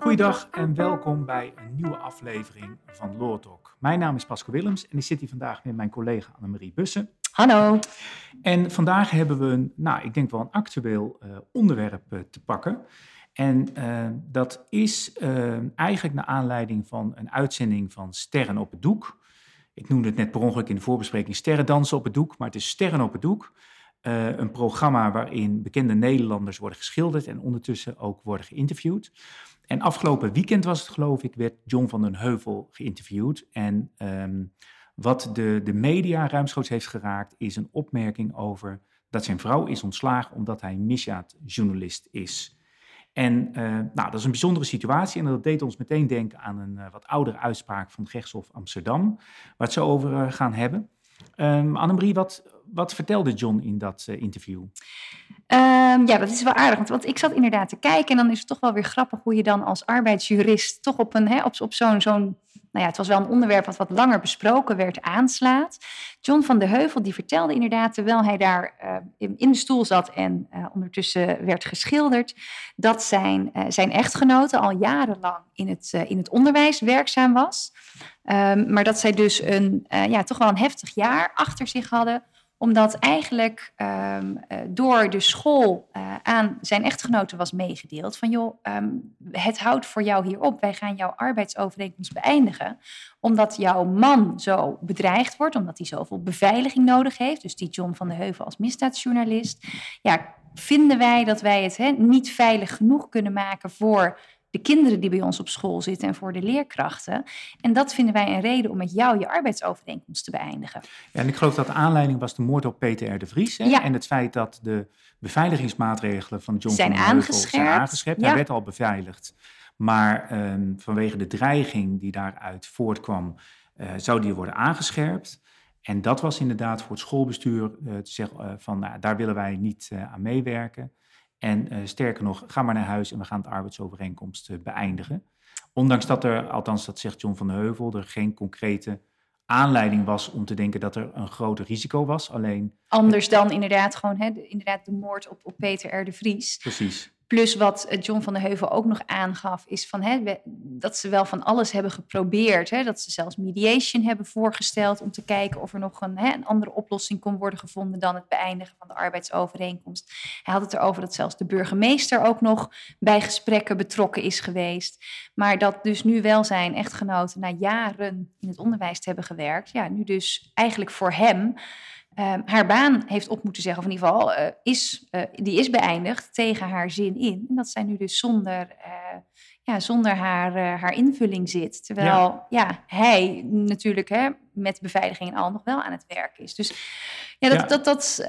Goeiedag en welkom bij een nieuwe aflevering van Talk. Mijn naam is Pascal Willems en ik zit hier vandaag met mijn collega Annemarie Bussen. Hallo. En vandaag hebben we een, nou, ik denk wel een actueel uh, onderwerp uh, te pakken. En uh, dat is eigenlijk naar aanleiding van een uitzending van Sterren op het Doek. Ik noemde het net per ongeluk in de voorbespreking Sterren dansen op het doek, maar het is Sterren op het Doek. Een programma waarin bekende Nederlanders worden geschilderd en ondertussen ook worden geïnterviewd. En afgelopen weekend was het, geloof ik, werd John van den Heuvel geïnterviewd. En um, wat de, de media ruimschoots heeft geraakt, is een opmerking over dat zijn vrouw is ontslagen omdat hij misdaadjournalist is. En uh, nou, dat is een bijzondere situatie en dat deed ons meteen denken aan een uh, wat oudere uitspraak van het Gerechtshof Amsterdam, waar het zo over gaan hebben. Um, Annemarie, wat, wat vertelde John in dat uh, interview? Um, ja, dat is wel aardig. Want, want, ik zat inderdaad te kijken en dan is het toch wel weer grappig hoe je dan als arbeidsjurist toch op, een, hè, op zo'n, zo'n, nou ja, het was wel een onderwerp wat wat langer besproken werd, aanslaat. John van de Heuvel die vertelde inderdaad, terwijl hij daar uh, in, de stoel zat en uh, ondertussen werd geschilderd, dat zijn, zijn echtgenote al jarenlang in het, in het onderwijs werkzaam was. Um, maar dat zij dus een, ja, toch wel een heftig jaar achter zich hadden omdat eigenlijk um, door de school uh, aan zijn echtgenoten was meegedeeld van joh, um, het houdt voor jou hier op. Wij gaan jouw arbeidsovereenkomst beëindigen. Omdat jouw man zo bedreigd wordt, omdat hij zoveel beveiliging nodig heeft. Dus die John van de Heuvel als misdaadjournalist. Ja, vinden wij dat wij het he, niet veilig genoeg kunnen maken voor de kinderen die bij ons op school zitten en voor de leerkrachten. En dat vinden wij een reden om met jou je arbeidsovereenkomst te beëindigen. Ja, en ik geloof dat de aanleiding was de moord op Peter R. de Vries. Hè? Ja. En het feit dat de beveiligingsmaatregelen van John zijn van aangescherpt. zijn aangescherpt. Ja. Hij werd al beveiligd. Maar um, vanwege de dreiging die daaruit voortkwam, uh, zou die worden aangescherpt. En dat was inderdaad voor het schoolbestuur uh, te zeggen uh, van nou, daar willen wij niet aan meewerken. En uh, sterker nog, ga maar naar huis en we gaan het arbeidsovereenkomst uh, beëindigen. Ondanks dat er, althans dat zegt John van de Heuvel, er geen concrete aanleiding was om te denken dat er een groot risico was. Alleen. Anders dan inderdaad gewoon hè, de, inderdaad de moord op, op Peter R. de Vries. Precies. Plus wat eh, John van der Heuvel ook nog aangaf, is van, hè, dat ze wel van alles hebben geprobeerd. Hè, dat ze zelfs mediation hebben voorgesteld om te kijken of er nog een, hè, een andere oplossing kon worden gevonden dan het beëindigen van de arbeidsovereenkomst. Hij had het erover dat zelfs de burgemeester ook nog bij gesprekken betrokken is geweest. Maar dat dus nu wel zijn echtgenoten na jaren in het onderwijs te hebben gewerkt, ja, nu dus eigenlijk voor hem uh, haar baan heeft op moeten zeggen, of in ieder geval uh, is, uh, die is beëindigd tegen haar zin in. En dat zij nu dus zonder, ja, zonder haar, haar invulling zit. Terwijl ja. ja hij natuurlijk hè, met beveiliging en al nog wel aan het werk is. Dus ja, dat, ja. dat, dat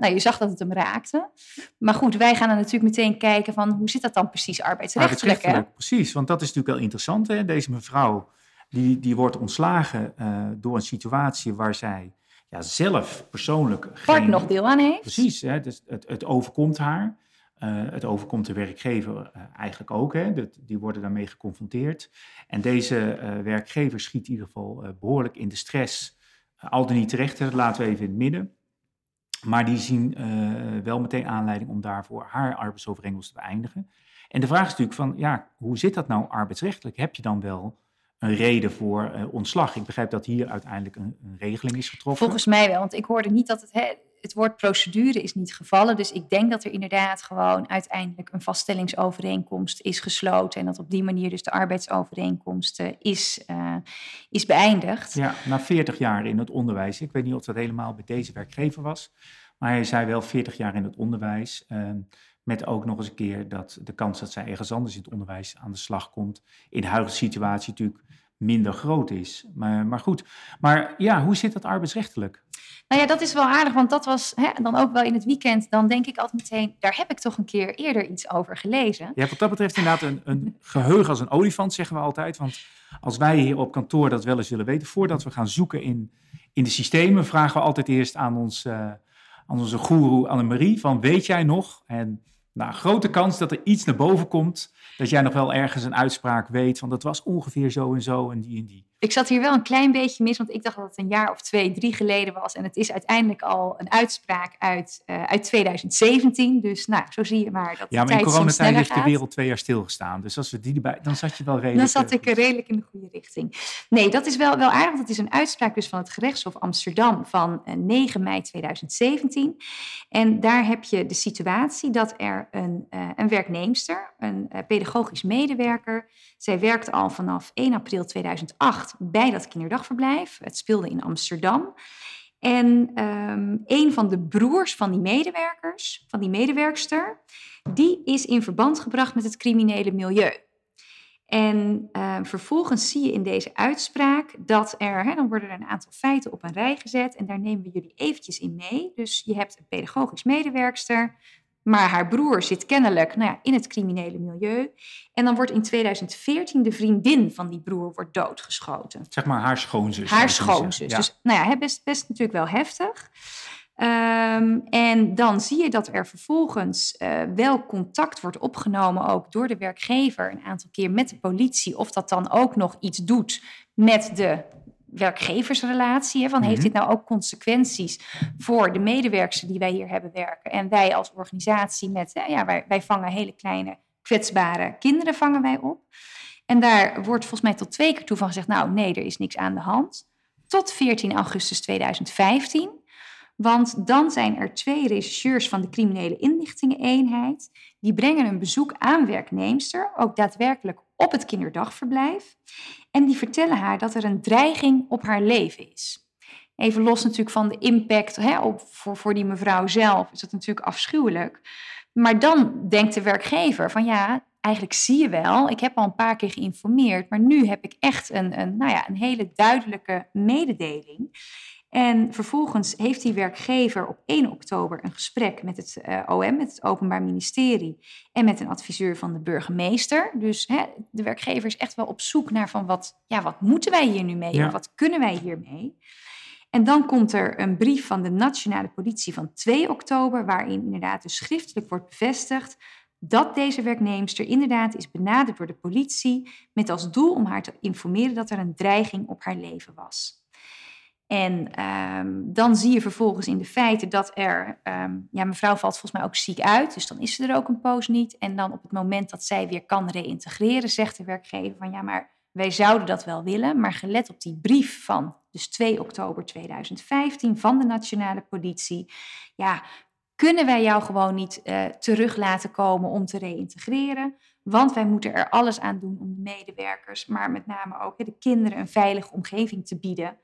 nou, je zag dat het hem raakte. Maar goed, wij gaan er natuurlijk meteen kijken van hoe zit dat dan precies arbeidsrechtelijk? arbeidsrechtelijk precies, want dat is natuurlijk wel interessant. Hè? Deze mevrouw die, die wordt ontslagen door een situatie waar zij ja, zelf persoonlijk. Part geen, nog deel aan heeft. Precies, hè, dus het, het overkomt haar. Uh, het overkomt de werkgever uh, eigenlijk ook. Hè, dat, die worden daarmee geconfronteerd. En deze uh, werkgever schiet in ieder geval behoorlijk in de stress. al dan niet terecht, dat laten we even in het midden. Maar die zien wel meteen aanleiding om daarvoor haar arbeidsovereenkomst te beëindigen. En de vraag is natuurlijk van, ja, hoe zit dat nou arbeidsrechtelijk? Heb je dan wel een reden voor uh, ontslag. Ik begrijp dat hier uiteindelijk een, een, regeling is getroffen. Volgens mij wel, want ik hoorde niet dat het, hè, het woord procedure is niet gevallen. Dus ik denk dat er inderdaad gewoon uiteindelijk een vaststellingsovereenkomst is gesloten. En dat op die manier dus de arbeidsovereenkomst uh, is, uh, is beëindigd. Ja, na 40 jaar in het onderwijs. Ik weet niet of dat helemaal bij deze werkgever was. Maar hij zei wel 40 jaar in het onderwijs. Met ook nog eens een keer dat de kans dat zij ergens anders in het onderwijs aan de slag komt, in de huidige situatie natuurlijk minder groot is. Maar, maar goed, maar ja, hoe zit dat arbeidsrechtelijk? Nou ja, dat is wel aardig, want dat was hè, dan ook wel in het weekend. Dan denk ik altijd meteen, daar heb ik toch een keer eerder iets over gelezen. Ja, wat dat betreft inderdaad een, een geheugen als een olifant, zeggen we altijd. Want als wij hier op kantoor dat wel eens willen weten, voordat we gaan zoeken in, in de systemen, vragen we altijd eerst aan, ons, uh, aan onze goeroe Annemarie van, weet jij nog? En nou, grote kans dat er iets naar boven komt, dat jij nog wel ergens een uitspraak weet van dat was ongeveer zo en zo en die en die. Ik zat hier wel een klein beetje mis, want ik dacht dat het een jaar of twee, drie geleden was. En het is uiteindelijk al een uitspraak uit, uh, uit 2017. Dus nou, zo zie je maar dat Ja, maar in coronatijd heeft de wereld twee jaar stilgestaan. Dus als we die erbij, dan zat je wel redelijk... Dan zat ik redelijk in de goede richting. Nee, dat is wel, wel aardig, want het is een uitspraak dus van het gerechtshof Amsterdam van 9 mei 2017. En daar heb je de situatie dat er een, uh, een werknemster, een uh, pedagogisch medewerker, zij werkt al vanaf 1 april 2008 bij dat kinderdagverblijf. Het speelde in Amsterdam. En um, een van de broers van die medewerkers, van die medewerkster, die is in verband gebracht met het criminele milieu. En uh, vervolgens zie je in deze uitspraak dat er, dan worden er een aantal feiten op een rij gezet en daar nemen we jullie eventjes in mee. Dus je hebt een pedagogisch medewerkster, maar haar broer zit kennelijk nou ja, in het criminele milieu. En dan wordt in 2014 de vriendin van die broer wordt doodgeschoten. Zeg maar haar schoonzus. Haar schoonzus. Dus nou ja, best, best natuurlijk wel heftig. Um, en dan zie je dat er vervolgens uh, wel contact wordt opgenomen, ook door de werkgever, een aantal keer met de politie. Of dat dan ook nog iets doet met de werkgeversrelatie. Hè, van heeft mhm. dit nou ook consequenties voor de medewerkers die wij hier hebben werken? En wij als organisatie met, ja, wij, wij vangen hele kleine kwetsbare kinderen vangen wij op. En daar wordt volgens mij tot twee keer toe van gezegd, nou nee, er is niks aan de hand. Tot 14 augustus 2015. Want dan zijn er twee rechercheurs van de criminele inlichtingeneenheid. Die brengen een bezoek aan werknemster, ook daadwerkelijk op het kinderdagverblijf. En die vertellen haar dat er een dreiging op haar leven is. Even los natuurlijk van de impact hè, op, voor, voor die mevrouw zelf, is dat natuurlijk afschuwelijk. Maar dan denkt de werkgever van ja, eigenlijk zie je wel, ik heb al een paar keer geïnformeerd, maar nu heb ik echt een, een, nou ja, een hele duidelijke mededeling. En vervolgens heeft die werkgever op 1 oktober een gesprek met het uh, eh, OM, met het Openbaar Ministerie en met een adviseur van de burgemeester. Dus hè, de werkgever is echt wel op zoek naar van wat, ja, wat moeten wij hier nu mee? Ja. wat kunnen wij hiermee? En dan komt er een brief van de Nationale Politie van 2 oktober, waarin inderdaad dus schriftelijk wordt bevestigd dat deze werknemster inderdaad is benaderd door de politie met als doel om haar te informeren dat er een dreiging op haar leven was. En um, dan zie je vervolgens in de feiten dat er, um, ja, mevrouw valt volgens mij ook ziek uit, dus dan is ze er ook een poos niet. En dan op het moment dat zij weer kan reïntegreren, zegt de werkgever van ja, maar wij zouden dat wel willen, maar gelet op die brief van dus 2 oktober 2015 van de nationale politie, ja, kunnen wij jou gewoon niet uh, terug laten komen om te reïntegreren. Want wij moeten er alles aan doen om de medewerkers, maar met name ook de kinderen een veilige omgeving te bieden.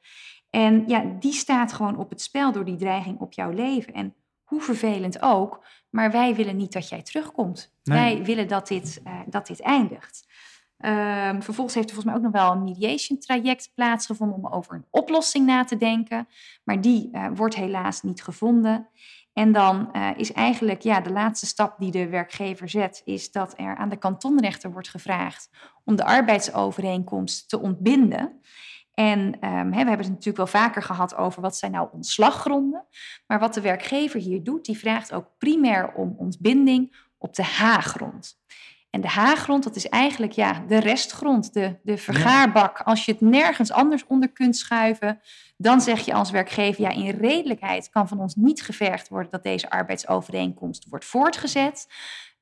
En ja, die staat gewoon op het spel door die dreiging op jouw leven. En hoe vervelend ook, maar wij willen niet dat jij terugkomt. Wij willen dat dit, uh, dat dit eindigt. Um, vervolgens heeft er volgens mij ook nog wel een mediation traject plaatsgevonden om over een oplossing na te denken. Maar die uh, wordt helaas niet gevonden. En dan uh, is eigenlijk ja, de laatste stap die de werkgever zet, is dat er aan de kantonrechter wordt gevraagd om de arbeidsovereenkomst te ontbinden. En um, we hebben het natuurlijk wel vaker gehad over wat zijn nou ontslaggronden. Maar wat de werkgever hier doet, die vraagt ook primair om ontbinding op de H-grond. En de H-grond, dat is eigenlijk ja, de restgrond, de, de vergaarbak. Als je het nergens anders onder kunt schuiven, dan zeg je als werkgever, ja, in redelijkheid kan van ons niet gevergd worden dat deze arbeidsovereenkomst wordt voortgezet.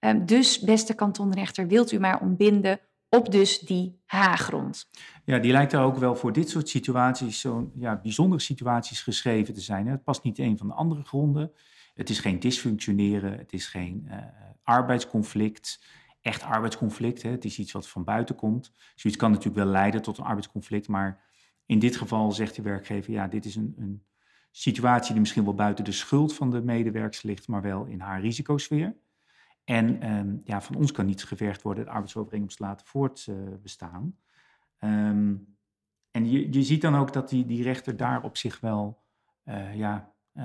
Um, dus, beste kantonrechter, wilt u maar ontbinden op dus die H-grond. Ja, die lijkt er ook wel voor dit soort situaties, zo'n ja, bijzondere situaties geschreven te zijn. Het past niet een van de andere gronden. Het is geen dysfunctioneren, het is geen uh, arbeidsconflict, echt arbeidsconflict. Hè. Het is iets wat van buiten komt. Zoiets kan natuurlijk wel leiden tot een arbeidsconflict, maar in dit geval zegt de werkgever, ja, dit is een, een situatie die misschien wel buiten de schuld van de medewerkers ligt, maar wel in haar risicosfeer. En um, ja, van ons kan niet gevergd worden de arbeidsovereenkomst te laten voortbestaan. Um, en je, je ziet dan ook dat die, die rechter daar op zich wel uh, ja, uh,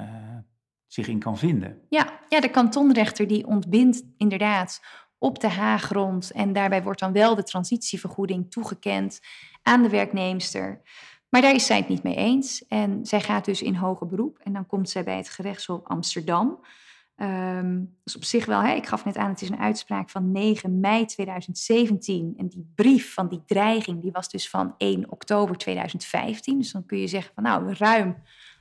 zich in kan vinden. Ja, ja, de kantonrechter die ontbindt inderdaad op de H-grond. En daarbij wordt dan wel de transitievergoeding toegekend aan de werknemster. Maar daar is zij het niet mee eens. En zij gaat dus in hoger beroep. En dan komt zij bij het gerechtshof Amsterdam. Dus op zich wel, hè, ik gaf net aan, het is een uitspraak van 9 mei 2017. En die brief van die dreiging, die was dus van 1 oktober 2015. Dus dan kun je zeggen van nou, ruim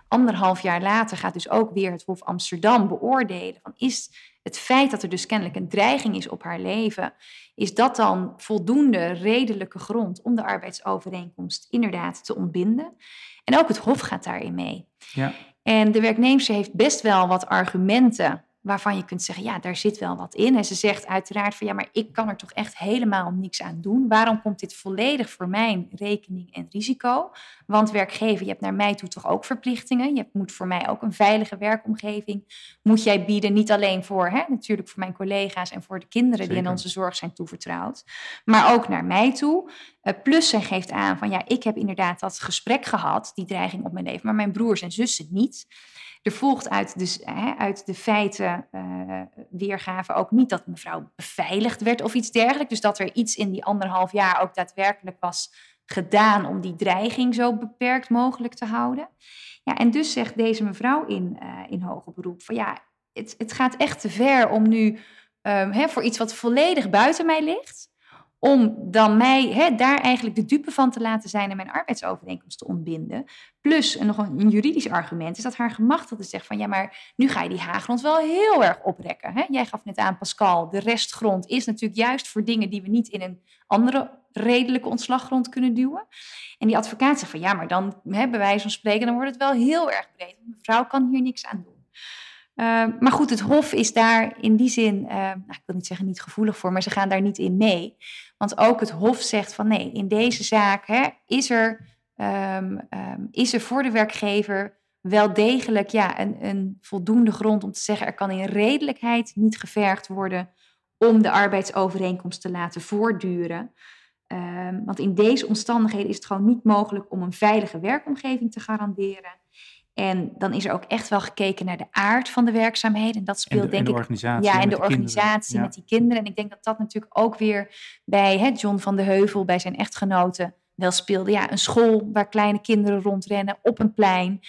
anderhalf jaar later gaat dus ook weer het Hof Amsterdam beoordelen. Van is het feit dat er dus kennelijk een dreiging is op haar leven, is dat dan voldoende redelijke grond om de arbeidsovereenkomst inderdaad te ontbinden? En ook het Hof gaat daarin mee. Ja. En de werknemer heeft best wel wat argumenten waarvan je kunt zeggen, ja, daar zit wel wat in. En ze zegt uiteraard van, ja, maar ik kan er toch echt helemaal niks aan doen. Waarom komt dit volledig voor mijn rekening en risico? Want werkgever, je hebt naar mij toe toch ook verplichtingen. Je moet voor mij ook een veilige werkomgeving. Moet jij bieden, niet alleen voor, hè, natuurlijk voor mijn collega's en voor de kinderen die in onze zorg zijn toevertrouwd, maar ook naar mij toe. Uh, plus zij geeft aan van, ja, ik heb inderdaad dat gesprek gehad, die dreiging op mijn leven, maar mijn broers en zussen niet. Er volgt uit, dus, hè, uit de feiten uh, ook niet dat mevrouw beveiligd werd of iets dergelijks. Dus dat er iets in die anderhalf jaar ook daadwerkelijk was gedaan om die dreiging zo beperkt mogelijk te houden. Ja, en dus zegt deze mevrouw in, uh, in hoger beroep van ja, het, het gaat echt te ver om nu um, hè, voor iets wat volledig buiten mij ligt om dan mij hè, daar eigenlijk de dupe van te laten zijn en mijn arbeidsovereenkomst te ontbinden. Plus nog een, juridisch argument is dat haar gemachtigde zegt van ja, maar nu ga je die haaggrond wel heel erg oprekken. Hè? Jij gaf net aan, Pascal, de restgrond is natuurlijk juist voor dingen die we niet in een andere redelijke ontslaggrond kunnen duwen. En die advocaat zegt van ja, maar dan hè, wijze van spreken, dan wordt het wel heel erg breed. Mevrouw kan hier niks aan doen. Uh, maar goed, het Hof is daar in die zin, uh, nou, ik wil niet zeggen niet gevoelig voor, maar ze gaan daar niet in mee. Want ook het Hof zegt van nee, in deze zaak hè, is, er, um, um, is er voor de werkgever wel degelijk ja, een, een voldoende grond om te zeggen er kan in redelijkheid niet gevergd worden om de arbeidsovereenkomst te laten voortduren. Um, want in deze omstandigheden is het gewoon niet mogelijk om een veilige werkomgeving te garanderen. En dan is er ook echt wel gekeken naar de aard van de werkzaamheden. En dat speelt denk ik. Ja, en de organisatie met die kinderen. En ik denk dat dat natuurlijk ook weer bij hè, John van de Heuvel, bij zijn echtgenoten, wel speelde. Ja, een school waar kleine kinderen rondrennen op een plein.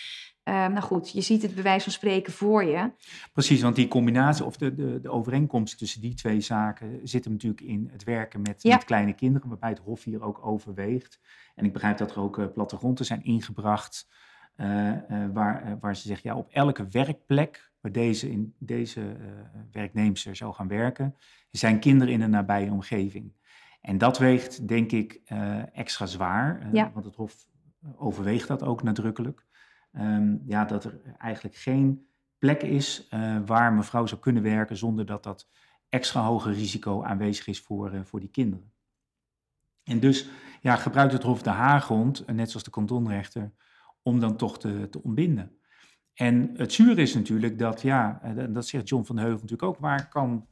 Uh, nou goed, je ziet het bij wijze van spreken voor je. Precies, want die combinatie of de, de, de overeenkomst tussen die twee zaken zit hem natuurlijk in het werken met, met kleine kinderen, waarbij het Hof hier ook overweegt. En ik begrijp dat er ook uh, plattegronden zijn ingebracht. Uh, uh, waar, uh, waar ze zegt, ja, op elke werkplek waar deze, in, deze werknemers zou gaan werken, zijn kinderen in een nabije omgeving. En dat weegt, denk ik, extra zwaar, ja. want het Hof overweegt dat ook nadrukkelijk. Um, ja, dat er eigenlijk geen plek is waar mevrouw zou kunnen werken zonder dat dat extra hoge risico aanwezig is voor, voor die kinderen. En dus ja, gebruikt het Hof de Haaggrond, net zoals de kantonrechter, om dan toch te, te ontbinden. En het zuur is natuurlijk dat, ja, dat zegt John van Heuvel natuurlijk ook, waar kan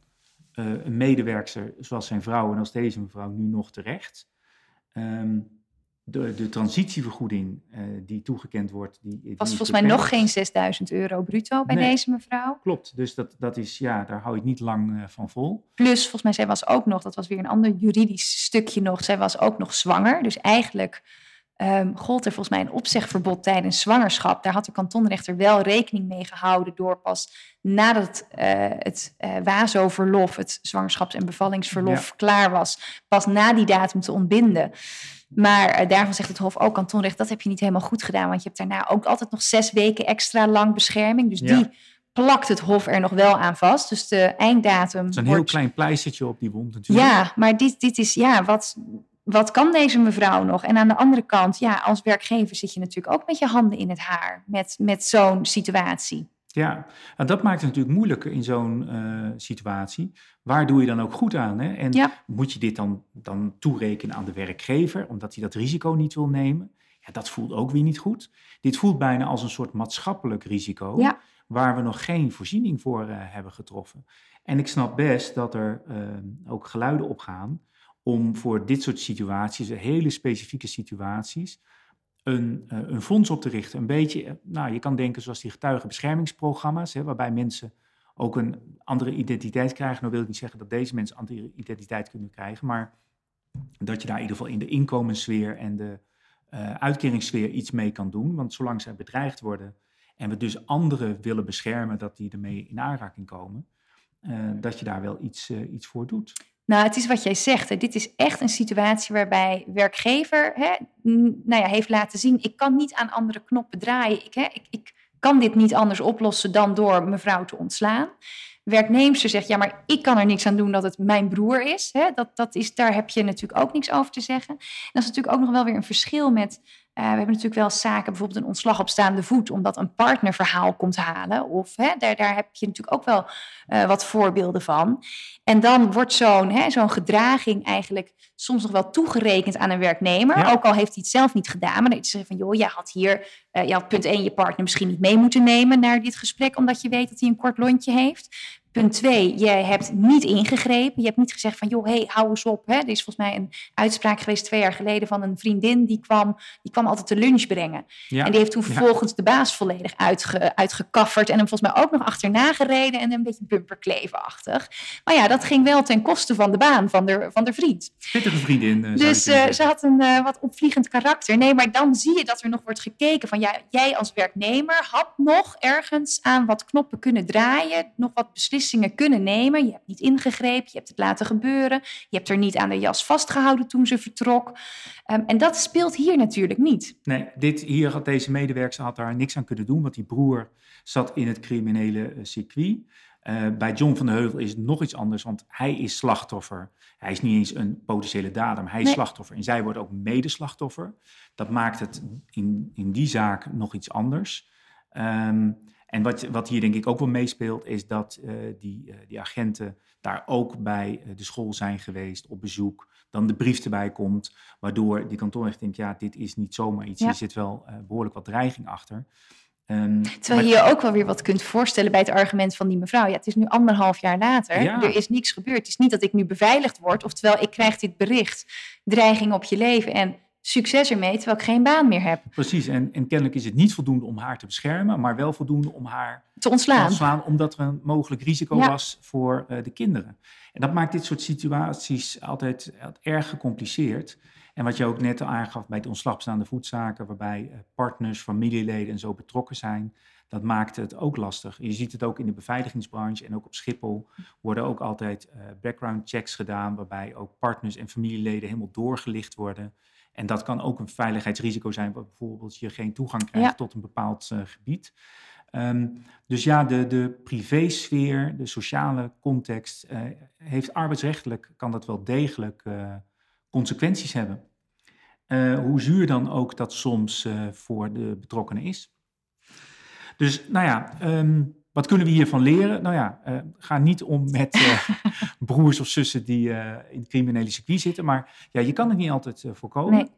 uh, een medewerker zoals zijn vrouw en als deze mevrouw nu nog terecht? Um, de, de transitievergoeding uh, die toegekend wordt. Die, die was volgens mij nog geen 6000 euro bruto bij deze mevrouw. Klopt, dus dat, dat is, ja, daar hou je het niet lang uh, van vol. Plus, volgens mij, zij was ook nog, dat was weer een ander juridisch stukje nog, zij was ook nog zwanger. Dus eigenlijk um, gold er volgens mij een opzegverbod tijdens zwangerschap. Daar had de kantonrechter wel rekening mee gehouden door pas nadat uh, het uh, WASO-verlof, het zwangerschaps- en bevallingsverlof, klaar was, pas na die datum te ontbinden. Maar uh, daarvan zegt het Hof ook kantonrecht, dat heb je niet helemaal goed gedaan, want je hebt daarna ook altijd nog zes weken extra lang bescherming. Dus ja. die plakt het Hof er nog wel aan vast. Dus de einddatum. Het is een heel klein pleistertje op die wond natuurlijk. Ja, maar dit, dit is ja, wat wat kan deze mevrouw nog? En aan de andere kant, ja, als werkgever zit je natuurlijk ook met je handen in het haar met, met zo'n situatie. Ja, en dat maakt het natuurlijk moeilijker in zo'n uh, situatie. Waar doe je dan ook goed aan? Hè? En ja. moet je dit dan, dan toerekenen aan de werkgever, omdat hij dat risico niet wil nemen? Ja, dat voelt ook weer niet goed. Dit voelt bijna als een soort maatschappelijk risico, ja. waar we nog geen voorziening voor uh, hebben getroffen. En ik snap best dat er uh, ook geluiden opgaan om voor dit soort situaties, hele specifieke situaties, een, uh, een fonds op te richten. Een beetje, eh, nou, je kan denken zoals die getuigenbeschermingsprogramma's, hè, waarbij mensen ook een andere identiteit krijgen. Nou wil ik niet zeggen dat deze mensen andere identiteit kunnen krijgen, maar dat je daar in ieder geval in de inkomenssfeer en de uh, uitkeringssfeer iets mee kan doen. Want zolang zij bedreigd worden en we dus anderen willen beschermen dat die ermee in aanraking komen, dat je daar wel iets, iets voor doet. Nou, het is wat jij zegt. Hè. Dit is echt een situatie waarbij werkgever hè, nou ja, heeft laten zien: ik kan niet aan andere knoppen draaien. Ik, hè, ik, ik kan dit niet anders oplossen dan door mevrouw te ontslaan. Werknemster zegt: ja, maar ik kan er niks aan doen dat het mijn broer is. Hè. Dat, dat is daar heb je natuurlijk ook niks over te zeggen. En dat is natuurlijk ook nog wel weer een verschil met we hebben natuurlijk wel zaken, bijvoorbeeld een ontslag op staande voet, omdat een partner verhaal komt halen. Of hè, daar, daar heb je natuurlijk ook wel uh, wat voorbeelden van. En dan wordt zo'n zo'n gedraging eigenlijk soms nog wel toegerekend aan een werknemer. Ook al heeft hij het zelf niet gedaan. Maar dan is van, joh, jij had hier, uh, je had punt 1 je partner misschien niet mee moeten nemen naar dit gesprek, omdat je weet dat hij een kort lontje heeft. Punt twee, je hebt niet ingegrepen. Je hebt niet gezegd van, joh, hey, hou eens op. Hè. Er is volgens mij een uitspraak geweest twee jaar geleden van een vriendin die kwam, die kwam altijd de lunch brengen. En die heeft toen vervolgens de baas volledig uitge, uitgekafferd en hem volgens mij ook nog achterna gereden en een beetje bumperklevenachtig. Maar ja, dat ging wel ten koste van de baan van de, van de vriend. Pittige vriendin. Uh, dus uh, ze had een uh, wat opvliegend karakter. Nee, maar dan zie je dat er nog wordt gekeken van, ja, jij als werknemer had nog ergens aan wat knoppen kunnen draaien, nog wat beslissingen kunnen nemen. Je hebt niet ingegrepen, je hebt het laten gebeuren. Je hebt er niet aan de jas vastgehouden toen ze vertrok. Um, en dat speelt hier natuurlijk niet. Nee, dit, hier had deze medewerker had daar niks aan kunnen doen, want die broer zat in het criminele uh, circuit. Uh, bij John van de Heuvel is het nog iets anders, want hij is slachtoffer. Hij is niet eens een potentiële dader, maar hij is nee. slachtoffer. En zij wordt ook medeslachtoffer. Dat maakt het in, in die zaak nog iets anders. Um, en wat, wat hier denk ik ook wel meespeelt, is dat uh, die, uh, die agenten daar ook bij uh, de school zijn geweest op bezoek. Dan de brief erbij komt, waardoor die kantoorrechter denkt, ja, dit is niet zomaar iets. Ja. Hier zit wel behoorlijk wat dreiging achter. Um, Terwijl je je ook wel weer wat kunt voorstellen bij het argument van die mevrouw. Ja, het is nu anderhalf jaar later. Ja. Er is niks gebeurd. Het is niet dat ik nu beveiligd word. Oftewel, ik krijg dit bericht. Dreiging op je leven. En succes ermee, terwijl ik geen baan meer heb. Precies, en, en kennelijk is het niet voldoende om haar te beschermen, maar wel voldoende om haar te ontslaan. Te ontslaan omdat er een mogelijk risico ja. was voor uh, de kinderen. En dat maakt dit soort situaties altijd, altijd erg gecompliceerd. En wat je ook net al aangaf bij de ontslagstaande voetzaken, waarbij uh, partners, familieleden en zo betrokken zijn, dat maakt het ook lastig. Je ziet het ook in de beveiligingsbranche en ook op Schiphol worden ook altijd uh, background checks gedaan, waarbij ook partners en familieleden helemaal doorgelicht worden. En dat kan ook een veiligheidsrisico zijn, bijvoorbeeld je geen toegang krijgt ja. tot een bepaald uh, gebied. Um, dus ja, de, de privésfeer, de sociale context, uh, heeft arbeidsrechtelijk, kan dat wel degelijk uh, consequenties hebben. hoe zuur dan ook dat soms voor de betrokkenen is. Dus nou ja, um, wat kunnen we hiervan leren? Nou ja, uh, ga niet om met uh, broers of zussen die uh, in het criminele circuit zitten. Maar ja, je kan het niet altijd voorkomen. Nee.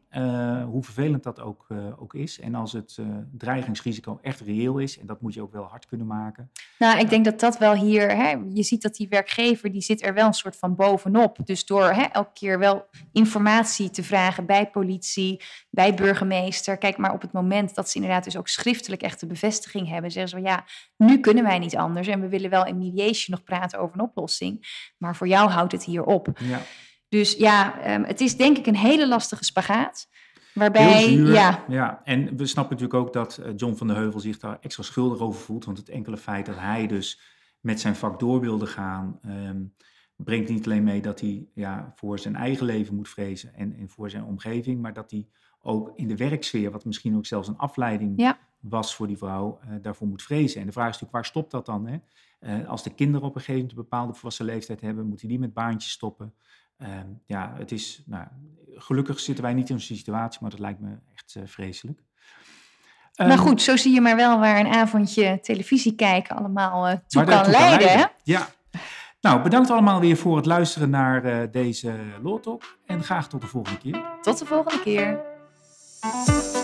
Hoe vervelend dat ook, ook is. En als het dreigingsrisico echt reëel is, en dat moet je ook wel hard kunnen maken. Nou, ik denk dat dat wel hier, hè, je ziet dat die werkgever, die zit er wel een soort van bovenop. Dus door hè, elke keer wel informatie te vragen bij politie, bij burgemeester. Kijk, maar op het moment dat ze inderdaad dus ook schriftelijk echt de bevestiging hebben, zeggen ze van ja, nu kunnen wij niet anders. En we willen wel in mediation nog praten over een oplossing. Maar voor jou houdt het hier op. Ja. Dus ja, um, het is denk ik een hele lastige spagaat. Waarbij, ja. ja, en we snappen natuurlijk ook dat eh, John van der Heuvel zich daar extra schuldig over voelt. Want het enkele feit dat hij dus met zijn vak door wilde gaan, um, brengt niet alleen mee dat hij ja, voor zijn eigen leven moet vrezen en, en voor zijn omgeving, maar dat hij ook in de werksfeer, wat misschien ook zelfs een afleiding ja. was voor die vrouw, uh, daarvoor moet vrezen. En de vraag is natuurlijk, waar stopt dat dan? Hè? Uh, als de kinderen op een gegeven moment een bepaalde volwassen leeftijd hebben, moeten die met baantjes stoppen. Uh, ja, het is, nou, gelukkig zitten wij niet in zo'n situatie, maar dat lijkt me echt uh, vreselijk. Maar um, goed, zo zie je maar wel waar een avondje televisie kijken allemaal toe kan leiden. leiden. Ja. Nou, bedankt allemaal weer voor het luisteren naar deze Law Talk en graag tot de volgende keer. Tot de volgende keer.